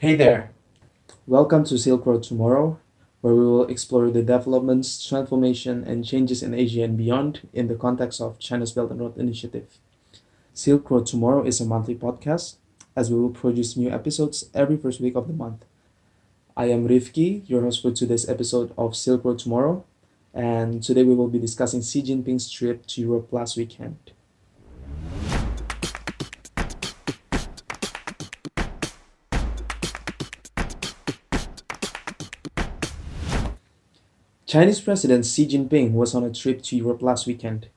Hey there! Welcome to Silk Road Tomorrow, where we will explore the developments, transformation, and changes in Asia and beyond in the context of China's Belt and Road Initiative. Silk Road Tomorrow is a monthly podcast, as we will produce new episodes every first week of the month. I am Rifki, your host for today's episode of Silk Road Tomorrow, and today we will be discussing Xi Jinping's trip to Europe last weekend. Chinese President Xi Jinping was on a trip to Europe last weekend.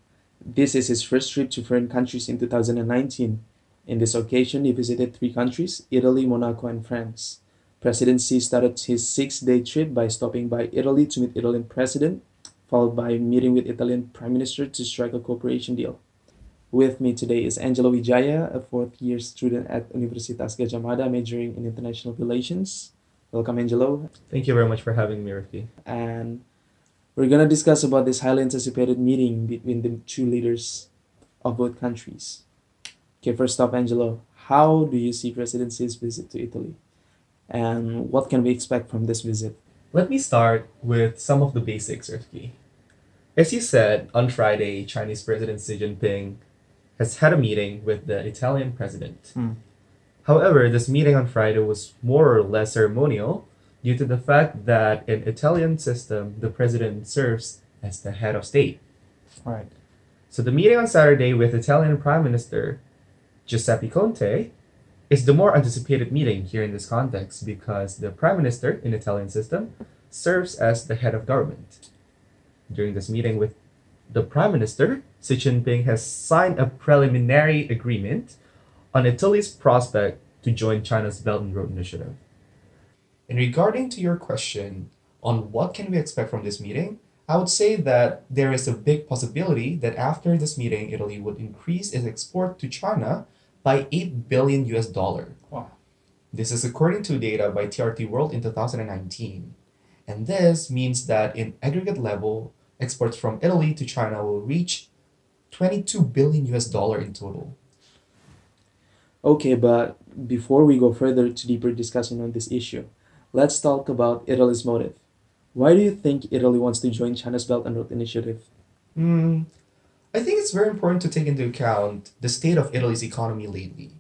This is his first trip to foreign countries in 2019. In this occasion, he visited three countries Italy, Monaco, and France. President Xi started his six day trip by stopping by Italy to meet Italian President, followed by meeting with Italian Prime Minister to strike a cooperation deal. With me today is Angelo Wijaya, a fourth year student at Universitas Gadjah Mada majoring in international relations. Welcome, Angelo. Thank you very much for having me, Rifki. And we're going to discuss about this highly anticipated meeting between the two leaders of both countries. Okay, first off, Angelo, how do you see President Xi's visit to Italy? And what can we expect from this visit? Let me start with some of the basics, Rifki. As you said, on Friday, Chinese President Xi Jinping has had a meeting with the Italian president. Hmm. However, this meeting on Friday was more or less ceremonial due to the fact that in Italian system, the president serves as the head of state. Right. So the meeting on Saturday with Italian Prime Minister Giuseppe Conte is the more anticipated meeting here in this context because the Prime Minister in Italian system serves as the head of government. During this meeting with the Prime Minister, Xi Jinping has signed a preliminary agreement on Italy's prospect to join China's Belt and Road Initiative. In regarding to your question on what can we expect from this meeting, I would say that there is a big possibility that after this meeting, Italy would increase its export to China by 8 billion US dollar. Wow. This is according to data by TRT World in 2019. And this means that in aggregate level, exports from Italy to China will reach 22 billion US dollar in total. Okay, but before we go further to deeper discussion on this issue, let's talk about Italy's motive. Why do you think Italy wants to join China's Belt and Road Initiative? Hmm, I think it's very important to take into account the state of Italy's economy lately,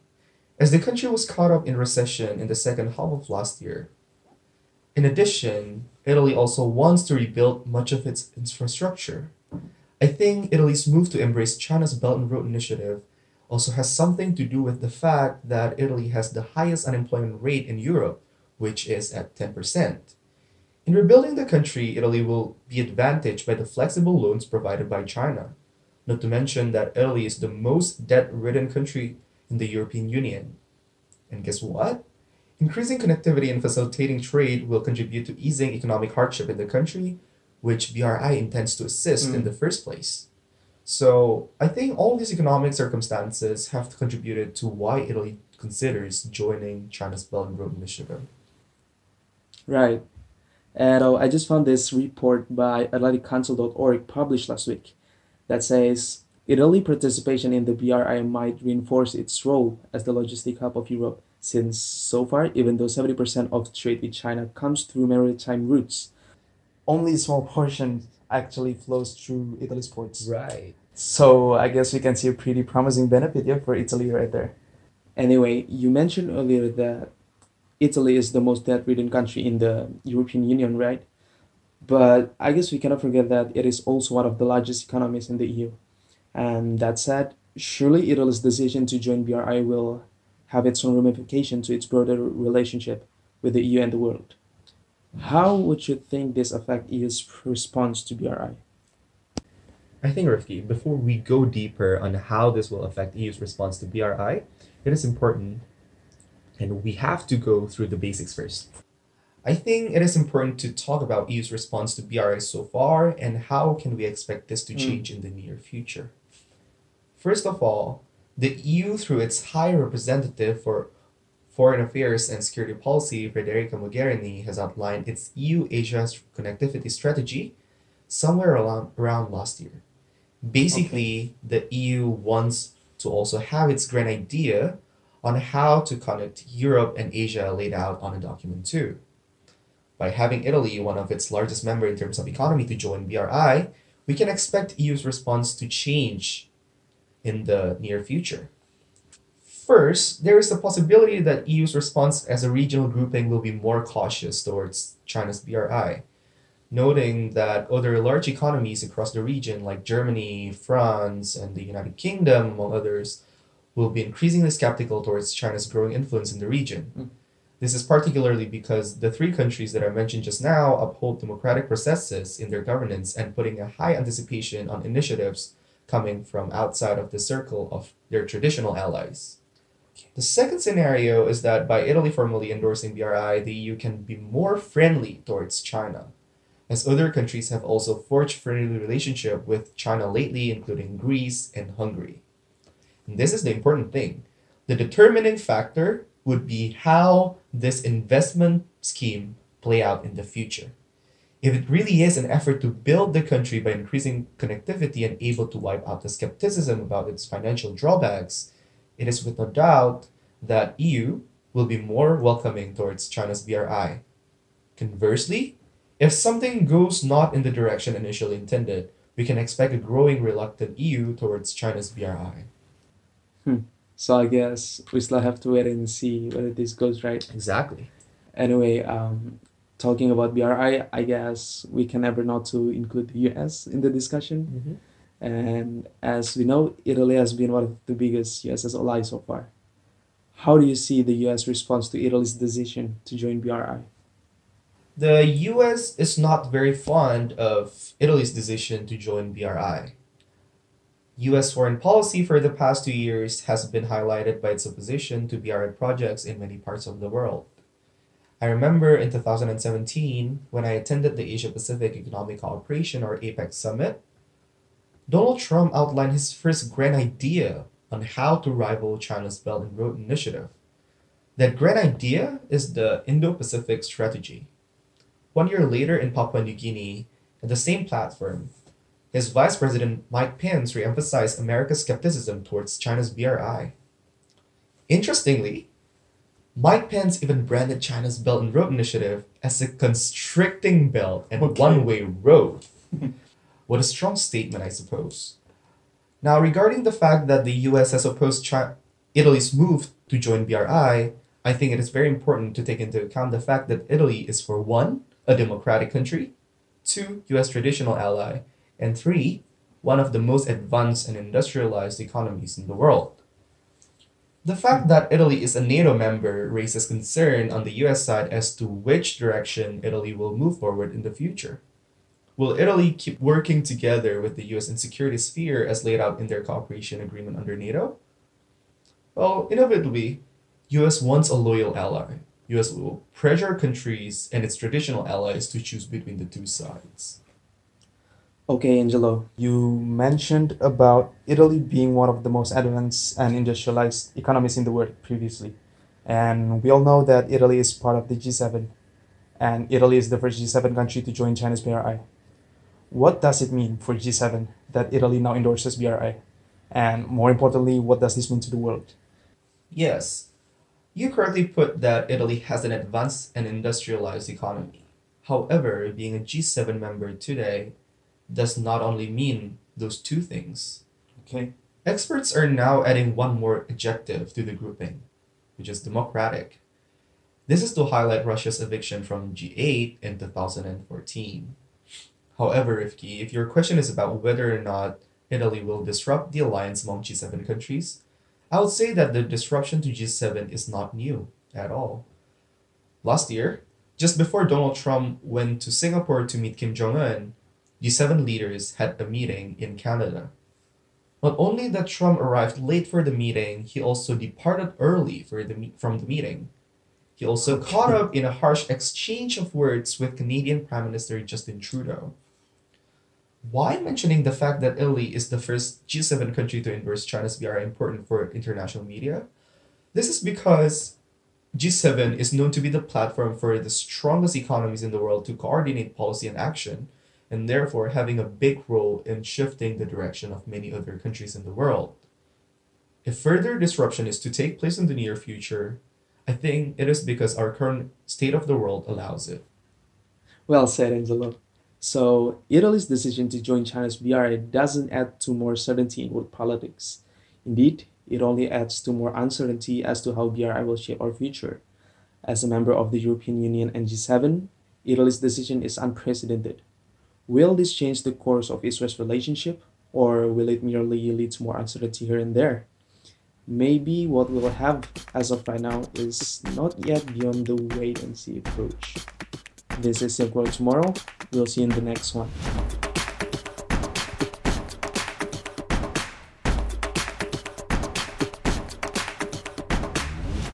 as the country was caught up in recession in the second half of last year. In addition, Italy also wants to rebuild much of its infrastructure. I think Italy's move to embrace China's Belt and Road Initiative also has something to do with the fact that Italy has the highest unemployment rate in Europe, which is at 10%. In rebuilding the country, Italy will be advantaged by the flexible loans provided by China. Not to mention that Italy is the most debt ridden country in the European Union. And guess what? Increasing connectivity and facilitating trade will contribute to easing economic hardship in the country, which BRI intends to assist in Mm. the first place. So I think all these economic circumstances have contributed to why Italy considers joining China's Belt and Road Initiative. Right. And uh, I just found this report by AtlanticCouncil.org published last week that says Italy participation in the BRI might reinforce its role as the logistic hub of Europe, since so far, even though 70% of trade with China comes through maritime routes, only a small portion actually flows through Italy's ports. Right. So I guess we can see a pretty promising benefit yeah, for Italy right there. Anyway, you mentioned earlier that Italy is the most debt-ridden country in the European Union, right? But I guess we cannot forget that it is also one of the largest economies in the EU. And that said, surely Italy's decision to join BRI will have its own ramification to its broader relationship with the EU and the world. How would you think this affect EU's response to BRI? I think, Rifki, before we go deeper on how this will affect EU's response to BRI, it is important and we have to go through the basics first. I think it is important to talk about EU's response to BRS so far and how can we expect this to Mm. change in the near future. First of all, the EU through its High Representative for Foreign Affairs and Security Policy, Federica Mogherini, has outlined its EU-Asia connectivity strategy somewhere around, around last year. Basically, the EU wants to also have its grand idea on how to connect Europe and Asia laid out on a document too. By having Italy, one of its largest member in terms of economy, to join BRI, we can expect EU's response to change in the near future. First, there is the possibility that EU's response as a regional grouping will be more cautious towards China's BRI, noting that other large economies across the region, like Germany, France, and the United Kingdom, among others, will be increasingly skeptical towards China's growing influence in the region. Mm. This is particularly because the three countries that I mentioned just now uphold democratic processes in their governance and putting a high anticipation on initiatives coming from outside of the circle of their traditional allies. The second scenario is that by Italy formally endorsing BRI, the EU can be more friendly towards China, as other countries have also forged friendly relationship with China lately, including Greece and Hungary. And this is the important thing. The determining factor would be how this investment scheme play out in the future. If it really is an effort to build the country by increasing connectivity and able to wipe out the skepticism about its financial drawbacks, it is with no doubt that EU will be more welcoming towards China's BRI. Conversely, if something goes not in the direction initially intended, we can expect a growing reluctant EU towards China's BRI. So I guess we still have to wait and see whether this goes right. Exactly. Anyway, um, talking about BRI, I guess we can never not to include the US in the discussion. And as we know, Italy has been one of the biggest US's allies so far. How do you see the US response to Italy's decision to join BRI? The US is not very fond of Italy's decision to join BRI. US foreign policy for the past two years has been highlighted by its opposition to BRI projects in many parts of the world. I remember in 2017, when I attended the Asia Pacific Economic Cooperation or APEC Summit, Donald Trump outlined his first grand idea on how to rival China's Belt and Road Initiative. That grand idea is the Indo Pacific Strategy. One year later in Papua New Guinea, at the same platform, his Vice President Mike Pence reemphasized America's skepticism towards China's BRI. Interestingly, Mike Pence even branded China's Belt and Road Initiative as a constricting belt and Okay. one way road. what a strong statement, I suppose. Now, regarding the fact that the US has opposed Chi- Italy's move to join BRI, I think it is very important to take into account the fact that Italy is, for one, a democratic country, two, US traditional ally, and three, one of the most advanced and industrialized economies in the world. The fact that Italy is a NATO member raises concern on the US side as to which direction Italy will move forward in the future. Will Italy keep working together with the US in security sphere as laid out in their cooperation agreement under NATO? Well, inevitably, US wants a loyal ally. US will pressure countries and its traditional allies to choose between the two sides. Okay, Angelo, you mentioned about Italy being one of the most advanced and industrialized economies in the world previously. And we all know that Italy is part of the G7, and Italy is the first G7 country to join China's BRI. What does it mean for G7 that Italy now endorses BRI? And more importantly, what does this mean to the world? Yes, you correctly put that Italy has an advanced and industrialized economy. However, being a G7 member today does not only mean those two things. Okay. Experts are now adding one more adjective to the grouping, which is democratic. This is to highlight Russia's eviction from G8 in 2014. However, Rifki, if your question is about whether or not Italy will disrupt the alliance among G7 countries, I would say that the disruption to G7 is not new at all. Last year, just before Donald Trump went to Singapore to meet Kim Jong un, G7 leaders had a meeting in Canada. Not only that Trump arrived late for the meeting, he also departed early the from the meeting. He also caught up in a harsh exchange of words with Canadian Prime Minister Justin Trudeau. Why mentioning the fact that Italy is the first G7 country to endorse China's BRI important for international media? This is because G7 is known to be the platform for the strongest economies in the world to coordinate policy and action, and therefore having a big role in shifting the direction of many other countries in the world. If further disruption is to take place in the near future, I think it is because our current state of the world allows it. Well said, Angelo. So, Italy's decision to join China's BRI doesn't add to more certainty in world politics. Indeed, it only adds to more uncertainty as to how BRI will shape our future. As a member of the European Union and G7, Italy's decision is unprecedented. Will this change the course of Israel's relationship, or will it merely lead to more uncertainty here and there? Maybe what we'll have as of right now is not yet beyond the wait and see approach. This is Silk Road Tomorrow. We'll see you in the next one.